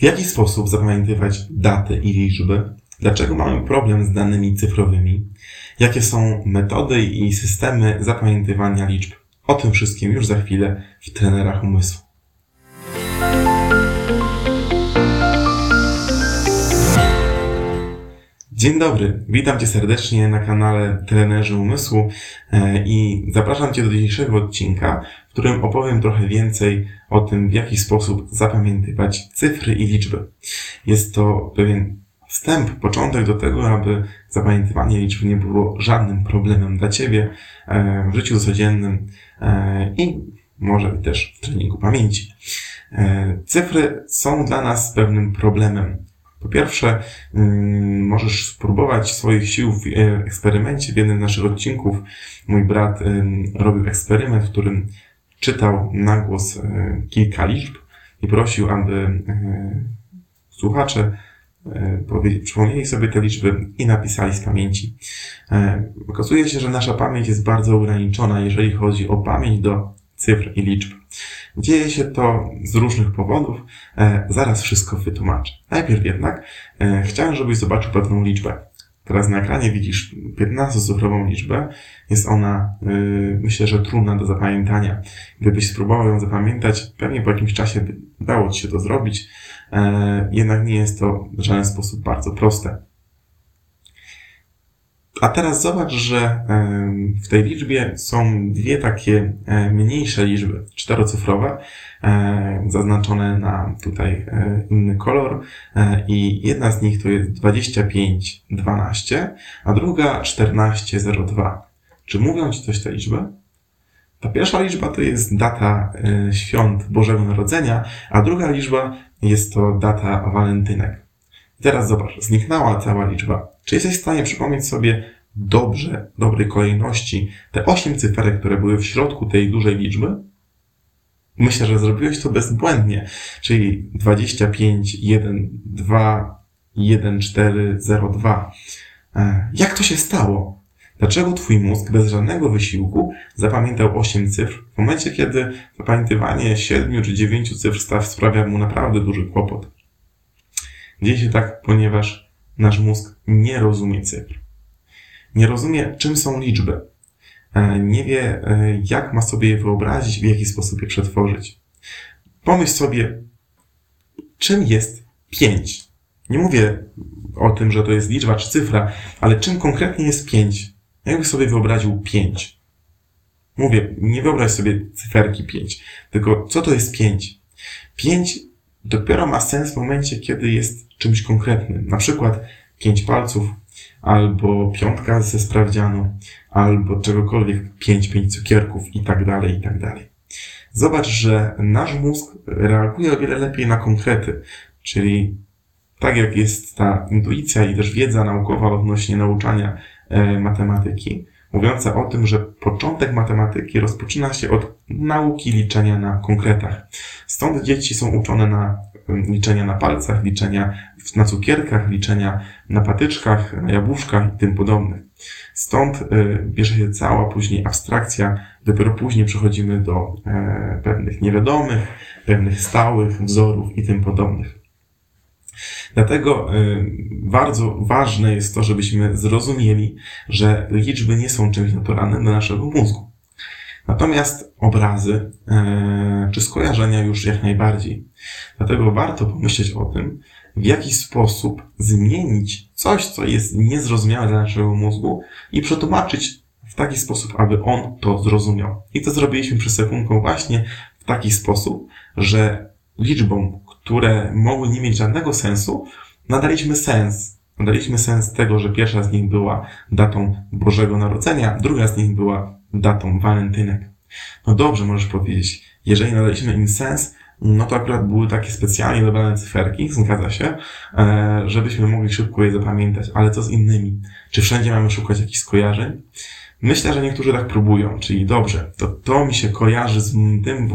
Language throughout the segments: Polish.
W jaki sposób zapamiętywać daty i liczby? Dlaczego mamy problem z danymi cyfrowymi? Jakie są metody i systemy zapamiętywania liczb? O tym wszystkim już za chwilę w trenerach umysłu. Dzień dobry, witam Cię serdecznie na kanale Trenerzy Umysłu e, i zapraszam Cię do dzisiejszego odcinka, w którym opowiem trochę więcej o tym, w jaki sposób zapamiętywać cyfry i liczby. Jest to pewien wstęp, początek do tego, aby zapamiętywanie liczb nie było żadnym problemem dla Ciebie e, w życiu codziennym e, i może też w treningu pamięci. Cyfry są dla nas pewnym problemem po pierwsze, mm, możesz spróbować swoich sił w e, eksperymencie. W jednym z naszych odcinków mój brat robił eksperyment, w którym czytał na głos e, kilka liczb i prosił, aby e, słuchacze przypomnieli sobie te liczby i napisali z pamięci. Okazuje się, że nasza pamięć jest bardzo ograniczona, jeżeli chodzi o pamięć do cyfr i liczb. Dzieje się to z różnych powodów. E, zaraz wszystko wytłumaczę. Najpierw jednak e, chciałem, żebyś zobaczył pewną liczbę. Teraz na ekranie widzisz 15-cyfrową liczbę. Jest ona, e, myślę, że trudna do zapamiętania. Gdybyś spróbował ją zapamiętać, pewnie po jakimś czasie dało Ci się to zrobić. Jednak nie jest to w żaden sposób bardzo proste. A teraz zobacz, że w tej liczbie są dwie takie e, mniejsze liczby, czterocyfrowe, e, zaznaczone na tutaj e, inny kolor i jedna z nich to jest 2512, a druga 1402. Czy mówią Ci coś te liczby? Ta pierwsza liczba to jest data świąt Bożego Narodzenia, a druga liczba jest to data walentynek. I teraz zobacz, zniknęła cała liczba. Czy jesteś w stanie przypomnieć sobie dobrze, dobrej kolejności te 8 cyferek, które były w środku tej dużej liczby? Myślę, że zrobiłeś to bezbłędnie, czyli 25, 1, 2, 1, 4, 0, 2. Jak to się stało? Dlaczego Twój mózg bez żadnego wysiłku zapamiętał 8 cyfr w momencie, kiedy zapamiętywanie 7 czy 9 cyfr sprawia mu naprawdę duży kłopot? Dzieje się tak, ponieważ nasz mózg nie rozumie cyfr. Nie rozumie, czym są liczby. E, nie wie, e, jak ma sobie je wyobrazić, w jaki sposób je przetworzyć. Pomyśl sobie, czym jest 5. Nie mówię o tym, że to jest liczba czy cyfra, ale czym konkretnie jest 5. Jakbyś sobie wyobraził 5? Mówię, nie wyobraź sobie cyferki 5, tylko co to jest 5? 5 dopiero ma sens w momencie, kiedy jest czymś konkretnym. Na przykład 5 palców, albo piątka ze sprawdzianu, albo czegokolwiek, pięć, pięć cukierków i tak dalej, i tak dalej. Zobacz, że nasz mózg reaguje o wiele lepiej na konkrety, czyli tak jak jest ta intuicja i też wiedza naukowa odnośnie nauczania e, matematyki, mówiąca o tym, że początek matematyki rozpoczyna się od nauki liczenia na konkretach. Stąd dzieci są uczone na liczenia na palcach, liczenia na cukierkach, liczenia na patyczkach, na jabłuszkach i tym podobnych. Stąd y, bierze się cała później abstrakcja, dopiero później przechodzimy do e, pewnych niewiadomych, pewnych stałych wzorów i tym podobnych. Dlatego y, bardzo ważne jest to, żebyśmy zrozumieli, że liczby nie są czymś naturalnym dla naszego mózgu. Natomiast obrazy e, czy skojarzenia już jak najbardziej. Dlatego warto pomyśleć o tym, w jaki sposób zmienić coś, co jest niezrozumiałe dla naszego mózgu i przetłumaczyć w taki sposób, aby on to zrozumiał. I to zrobiliśmy przez sekundkę właśnie w taki sposób, że liczbom, które mogły nie mieć żadnego sensu, nadaliśmy sens. Nadaliśmy sens tego, że pierwsza z nich była datą Bożego Narodzenia, druga z nich była datą walentynek. No dobrze, możesz powiedzieć, jeżeli nadaliśmy im sens, no to akurat były takie specjalnie dobrane cyferki, zgadza się, e, żebyśmy mogli szybko je zapamiętać. Ale co z innymi? Czy wszędzie mamy szukać jakichś skojarzeń? Myślę, że niektórzy tak próbują, czyli dobrze, to, to mi się kojarzy z tym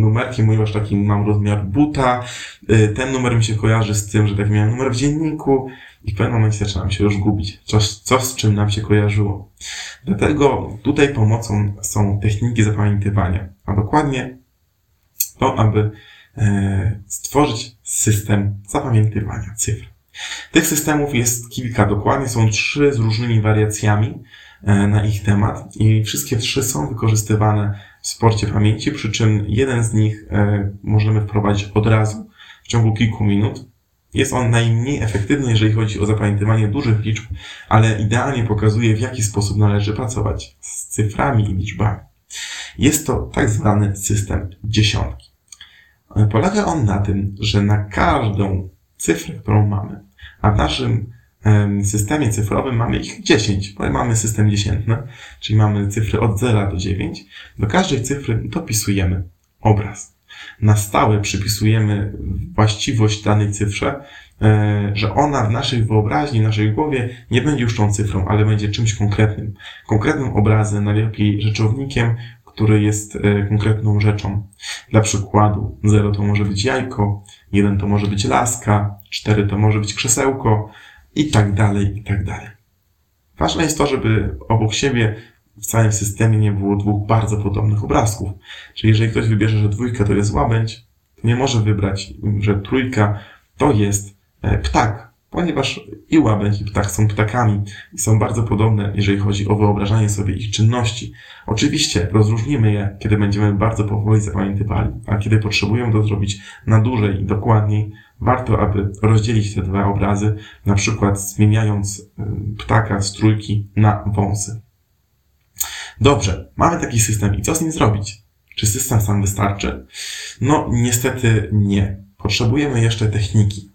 numerkiem, ponieważ taki mam rozmiar buta, e, ten numer mi się kojarzy z tym, że tak miałem numer w dzienniku i w pewnym momencie zaczynam się już gubić, coś, coś z czym nam się kojarzyło. Dlatego tutaj pomocą są techniki zapamiętywania, a dokładnie to, aby e, stworzyć system zapamiętywania cyfr. Tych systemów jest kilka, dokładnie są trzy z różnymi wariacjami na ich temat i wszystkie trzy są wykorzystywane w sporcie pamięci, przy czym jeden z nich e, możemy wprowadzić od razu w ciągu kilku minut. Jest on najmniej efektywny, jeżeli chodzi o zapamiętywanie dużych liczb, ale idealnie pokazuje, w jaki sposób należy pracować z cyframi i liczbami. Jest to tak zwany system dziesiątki. Polega on na tym, że na każdą cyfrę, którą mamy, a w naszym systemie cyfrowym mamy ich 10, bo mamy system dziesiętny, czyli mamy cyfry od 0 do 9. Do każdej cyfry dopisujemy obraz. Na stałe przypisujemy właściwość danej cyfrze, e, że ona w naszej wyobraźni, w naszej głowie nie będzie już tą cyfrą, ale będzie czymś konkretnym. Konkretnym obrazem, najlepiej rzeczownikiem, który jest e, konkretną rzeczą. Dla przykładu 0 to może być jajko, 1 to może być laska, 4 to może być krzesełko i tak dalej, i tak dalej. Ważne jest to, żeby obok siebie w całym systemie nie było dwóch bardzo podobnych obrazków. Czyli jeżeli ktoś wybierze, że dwójka to jest łabędź, to nie może wybrać, że trójka to jest e, ptak, ponieważ i łabędź ptak są ptakami i są bardzo podobne, jeżeli chodzi o wyobrażanie sobie ich czynności. Oczywiście rozróżnimy je, kiedy będziemy bardzo powoli zapamiętywali, a kiedy potrzebujemy to zrobić na dłużej i dokładniej, warto, aby rozdzielić te dwa obrazy, na przykład zmieniając y, ptaka z trójki na wąsy. Dobrze, mamy taki system i co z nim zrobić? Czy system sam wystarczy? No, niestety nie. Potrzebujemy jeszcze techniki.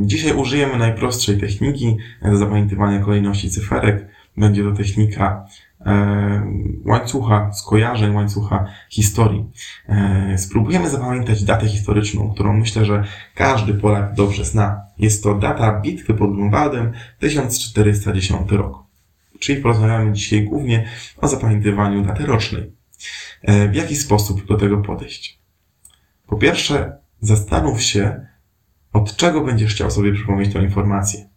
Dzisiaj użyjemy najprostszej techniki do zapamiętywania kolejności cyferek. Będzie to technika łańcucha skojarzeń, łańcucha historii. Spróbujemy zapamiętać datę historyczną, którą myślę, że każdy Polak dobrze zna. Jest to data bitwy pod Grunwaldem 1410 rok. Czyli porozmawiamy dzisiaj głównie o zapamiętywaniu daty rocznej. W jaki sposób do tego podejść? Po pierwsze, Zastanów się, od czego będziesz chciał sobie przypomnieć tę informację.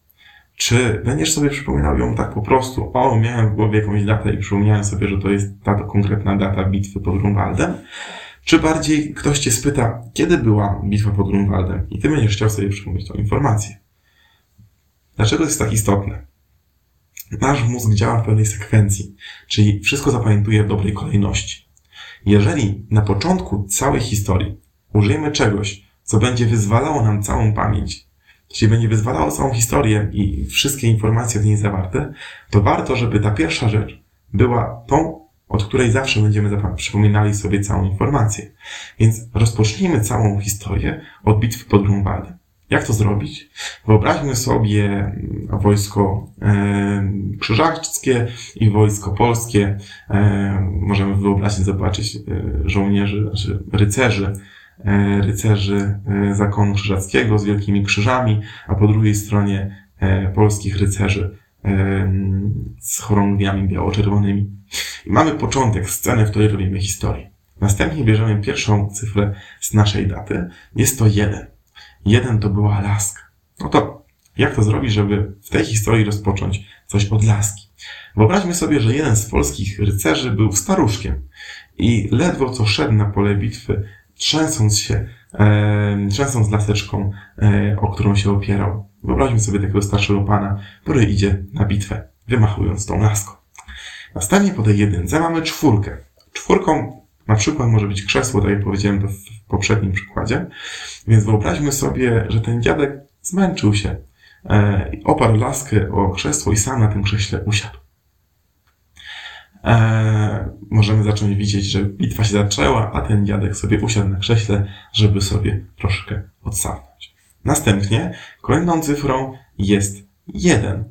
Czy będziesz sobie przypominał ją tak po prostu, o, miałem w głowie jakąś datę i przypomniałem sobie, że to jest ta konkretna data bitwy pod Grunwaldem? Czy bardziej ktoś cię spyta, kiedy była bitwa pod Grunwaldem i ty będziesz chciał sobie przypomnieć tę informację? Dlaczego jest tak istotne? Nasz mózg działa w pewnej sekwencji, czyli wszystko zapamiętuje w dobrej kolejności. Jeżeli na początku całej historii użyjemy czegoś, co będzie wyzwalało nam całą pamięć, czyli będzie wyzwalało całą historię i wszystkie informacje w niej zawarte, to warto, żeby ta pierwsza rzecz była tą, od której zawsze będziemy przypominali sobie całą informację. Więc rozpocznijmy całą historię od bitwy pod Grunwaldem. Jak to zrobić? Wyobraźmy sobie mm, wojsko e, krzyżackie i wojsko polskie. E, możemy wyobrazić, zobaczyć e, żołnierzy, znaczy rycerzy rycerzy e, zakonu krzyżackiego z wielkimi krzyżami, a po drugiej stronie e, polskich rycerzy z chorągwiami biało-czerwonymi. I mamy początek sceny, w której robimy historię. Następnie bierzemy pierwszą cyfrę z naszej daty. Jest to jeden. Jeden to była laska. No to jak to zrobić, żeby w tej historii rozpocząć coś od laski? Wyobraźmy sobie, że jeden z polskich rycerzy był staruszkiem i ledwo co szedł na pole bitwy, trzęsąc się, e, trzęsąc laseczką, e, o którą się opierał. Wyobraźmy sobie takiego starszego pana, który idzie na bitwę, wymachując tą laską. Następnie po tej jedynce mamy czwórkę. Czwórką na przykład może być krzesło, tak jak powiedziałem to w poprzednim przykładzie. Więc wyobraźmy sobie, że ten dziadek zmęczył się, e, oparł laskę o krzesło i sam na tym krześle usiadł e, możemy zacząć widzieć, że bitwa się zaczęła, a ten dziadek sobie usiadł na krześle, żeby sobie troszkę odsapnąć. Następnie kolejną cyfrą jest jeden.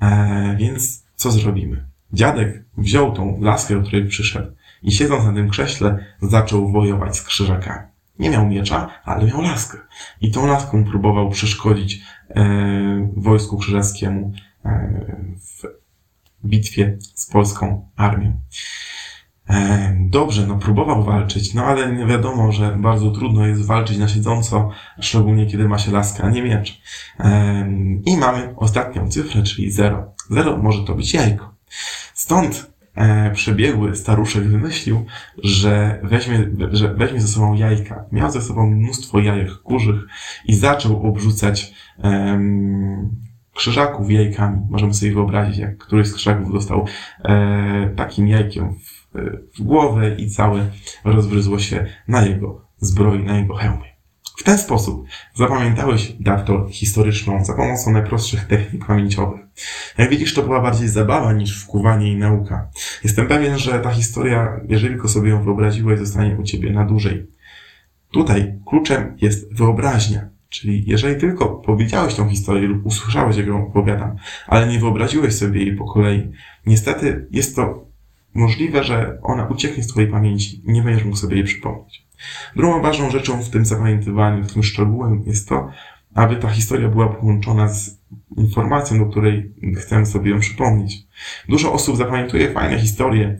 E, więc co zrobimy? Dziadek wziął tą laskę, o której przyszedł i siedząc na tym krześle zaczął wojować z krzyżakami. Nie miał miecza, ale miał laskę. I tą laską próbował przeszkodzić e, wojsku krzyżackiemu e, w bitwie z polską armią. E, dobrze, no próbował walczyć, no ale wiadomo, że bardzo trudno jest walczyć na siedząco, szczególnie kiedy ma się laskę, a nie miecz. I mamy ostatnią cyfrę, czyli 0. 0 może to być jajko. Stąd e, przebiegły staruszek wymyślił, że weźmie, że weźmie ze sobą jajka. Miał ze sobą mnóstwo jajek kurzych i zaczął obrzucać krzyżaków jajkami. Możemy sobie wyobrazić, jak któryś z krzyżaków dostał e, takim jajkiem w, w głowę i całe rozbryzło się na jego zbroi, na jego hełmie. W ten sposób zapamiętałeś datę historyczną za pomocą najprostszych technik pamięciowych. Jak widzisz, to była bardziej zabawa niż wkuwanie i nauka. Jestem pewien, że ta historia, jeżeli tylko sobie ją wyobraziłeś, zostanie u ciebie na dłużej. Tutaj kluczem jest wyobraźnia. Czyli jeżeli tylko powiedziałeś tą historię lub usłyszałeś, jak ją opowiadam, ale nie wyobraziłeś sobie jej po kolei, niestety jest to możliwe, że ona ucieknie z twojej pamięci i nie będziesz mógł sobie jej przypomnieć. Drugą ważną rzeczą w tym zapamiętywaniu, w tym szczegółem jest to, aby ta historia była połączona z informacją, do której chcemy sobie ją przypomnieć. Dużo osób zapamiętuje fajne historie,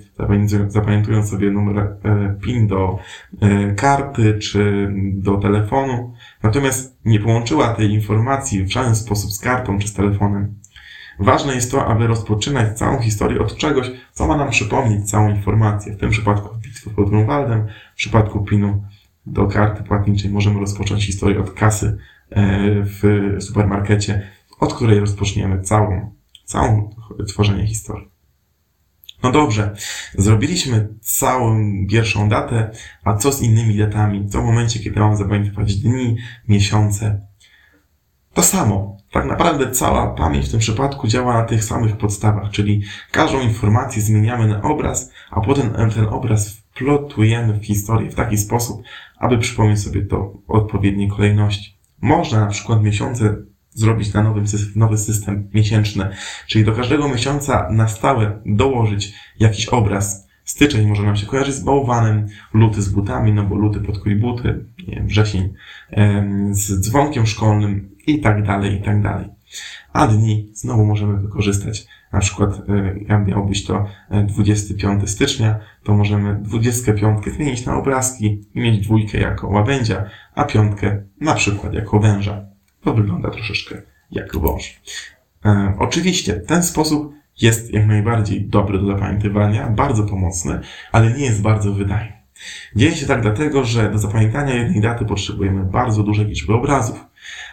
zapamiętując sobie numer e, PIN do e, karty czy do telefonu, natomiast nie połączyła tej informacji w żaden sposób z kartą czy z telefonem. Ważne jest to, aby rozpoczynać całą historię od czegoś, co ma nam przypomnieć całą informację. W tym przypadku bitwy pod Grunwaldem, w przypadku PIN-u do karty płatniczej możemy rozpocząć historię od kasy e, w supermarkecie, od której rozpoczniemy całą, całą tworzenie historii. No dobrze, zrobiliśmy całą pierwszą datę, a co z innymi datami? Co w momencie, kiedy mam zapamiętywać dni, miesiące? To samo. Tak naprawdę cała pamięć w tym przypadku działa na tych samych podstawach, czyli każdą informację zmieniamy na obraz, a potem ten obraz wplotujemy w historię w taki sposób, aby przypomnieć sobie to w odpowiedniej kolejności. Można na przykład miesiące zrobić na nowy, nowy system miesięczny, czyli do każdego miesiąca na stałe dołożyć jakiś obraz. Styczeń może nam się kojarzyć z bałwanem, luty z butami, no bo luty podkuj buty, nie wiem, wrzesień z dzwonkiem szkolnym i tak dalej, i tak dalej. A dni znowu możemy wykorzystać. Na przykład, e, jak miał być to 25 e, stycznia, to możemy 25 zmienić na obrazki i mieć dwójkę jako łabędzia, a piątkę na przykład jako węża. To wygląda troszeczkę jak wąż. E, oczywiście ten sposób jest jak najbardziej dobry do zapamiętywania, bardzo pomocny, ale nie jest bardzo wydajny. Dzieje się tak dlatego, że do zapamiętania jednej daty potrzebujemy bardzo dużej liczby obrazów,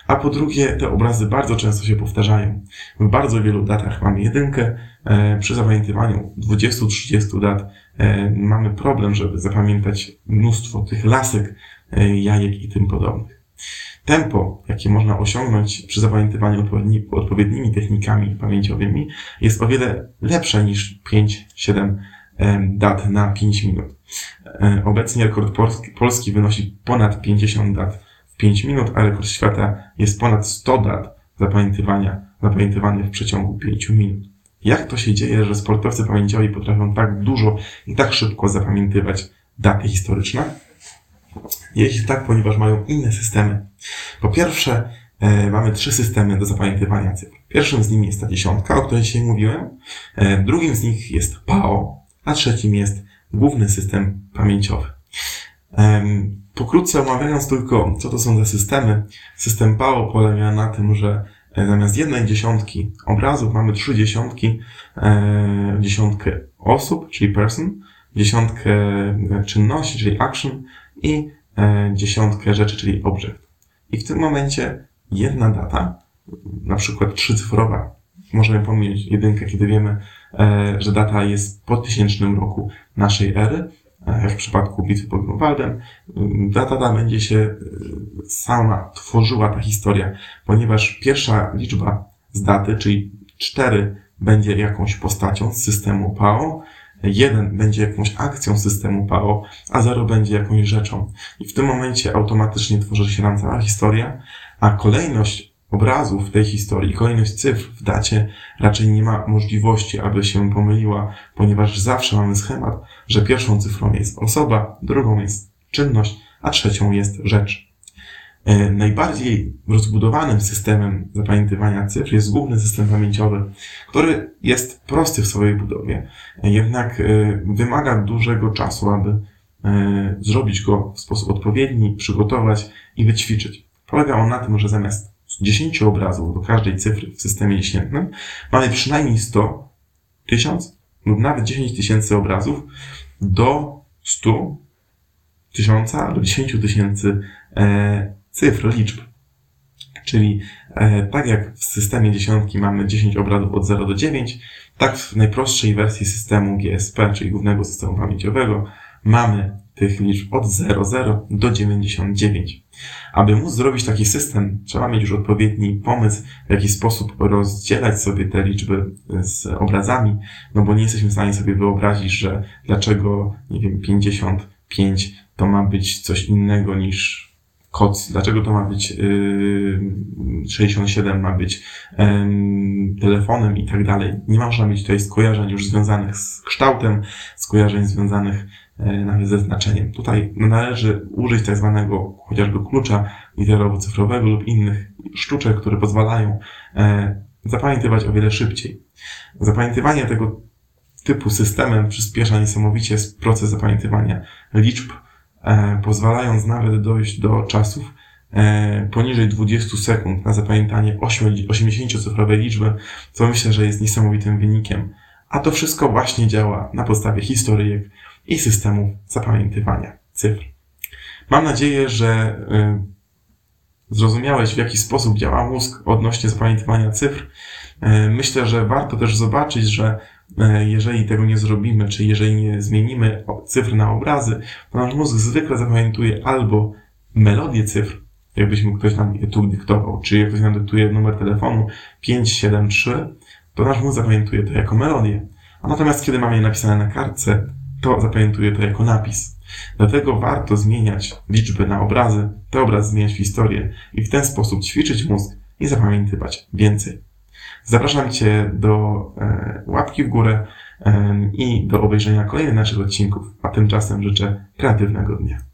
a po drugie te obrazy bardzo często się powtarzają. W bardzo wielu datach mamy jedynkę, e, przy zapamiętywaniu 20-30 dat e, mamy problem, żeby zapamiętać mnóstwo tych lasek, jajek i tym podobnych. Tempo, jakie można osiągnąć przy zapamiętywaniu odpowiedni, odpowiednimi technikami pamięciowymi, jest o wiele lepsze niż 5-7 dat na 5 minut. Obecnie rekord polski wynosi ponad 50 dat 5 minut, a rekord świata jest ponad 100 dat zapamiętywania, zapamiętywanych w przeciągu 5 minut. Jak to się dzieje, że sportowcy pamięciowi potrafią tak dużo i tak szybko zapamiętywać daty historyczne? Się tak, ponieważ mają inne systemy. Po pierwsze, e, mamy trzy systemy do zapamiętywania cyfr. Pierwszym z nich jest ta dziesiątka, o której dzisiaj mówiłem. E, drugim z nich jest PAO, a trzecim jest główny system pamięciowy. Pokrótce omawiając tylko, co to są za systemy, system PAO polega na tym, że e, zamiast jednej dziesiątki obrazów mamy trzy dziesiątki, dziesiątkę osób, czyli person, dziesiątkę czynności, czyli action i dziesiątkę rzeczy, czyli object. I w tym momencie jedna data, na przykład trzycyfrowa, możemy pomieść jedynkę, kiedy wiemy, e, że data jest po tysięcznym roku naszej ery, E, w przypadku bitwy pod Grunwaldem, ta data będzie się e, sama tworzyła ta historia, ponieważ pierwsza liczba z daty, czyli 4 będzie jakąś postacią z systemu PAO, 1 będzie jakąś akcją systemu PAO, a 0 będzie jakąś rzeczą. I w tym momencie automatycznie tworzy się nam cała historia, a kolejność obrazów w tej historii, kolejność cyfr w dacie raczej nie ma możliwości, aby się pomyliła, ponieważ zawsze mamy schemat, że pierwszą cyfrą jest osoba, drugą jest czynność, a trzecią jest rzecz. E, najbardziej rozbudowanym systemem zapamiętywania cyfr jest główny system pamięciowy, który jest prosty w swojej budowie, jednak e, wymaga dużego czasu, aby e, zrobić go w sposób odpowiedni, przygotować i wyćwiczyć. Polega on na tym, że zamiast 10 obrazów do każdej cyfry w systemie dziesiętnym, mamy przynajmniej 100, 1000 lub nawet 10 tysięcy obrazów do 100 tysiąca do 10 tysięcy cyfr, liczb. Czyli e, tak jak w systemie dziesiątki mamy 10 obrazów od 0 do 9, tak w najprostszej wersji systemu GSP, czyli głównego systemu pamięciowego, mamy tych liczb od 00 do 99. Aby móc zrobić taki system, trzeba mieć już odpowiedni pomysł, w jaki sposób rozdzielać sobie te liczby z obrazami, no bo nie jesteśmy w stanie sobie wyobrazić, że dlaczego, nie wiem, 55 to ma być coś innego niż kod, dlaczego to ma być yy, 67 ma być yy, telefonem i tak dalej. Nie można mieć tutaj skojarzeń już związanych z kształtem, skojarzeń związanych yy, nawet ze znaczeniem. Tutaj należy użyć tak zwanego chociażby klucza literowo-cyfrowego lub innych sztuczek, które pozwalają yy, zapamiętywać o wiele szybciej. Zapamiętywanie tego typu systemem przyspiesza niesamowicie proces zapamiętywania liczb, E, pozwalając nawet dojść do czasów e, poniżej 20 sekund na zapamiętanie 80-cyfrowej liczby, co myślę, że jest niesamowitym wynikiem. A to wszystko właśnie działa na podstawie historyjek i systemów zapamiętywania cyfr. Mam nadzieję, że e, zrozumiałeś, w jaki sposób działa mózg odnośnie zapamiętywania cyfr. Myślę, że warto też zobaczyć, że E, jeżeli tego nie zrobimy, czy jeżeli nie zmienimy cyfr na obrazy, to nasz mózg zwykle zapamiętuje albo melodię cyfr, jakbyśmy ktoś nam tu dyktował, czy jak ktoś nam dyktuje numer telefonu 573, to nasz mózg zapamiętuje to jako melodię. A natomiast kiedy mamy je napisane na kartce, to zapamiętuje to jako napis. Dlatego warto zmieniać liczby na obrazy, te obrazy zmieniać w historię i w ten sposób ćwiczyć mózg i zapamiętywać więcej. Zapraszam Cię do e, łapki w górę i do obejrzenia kolejnych naszych odcinków, a tymczasem życzę kreatywnego dnia.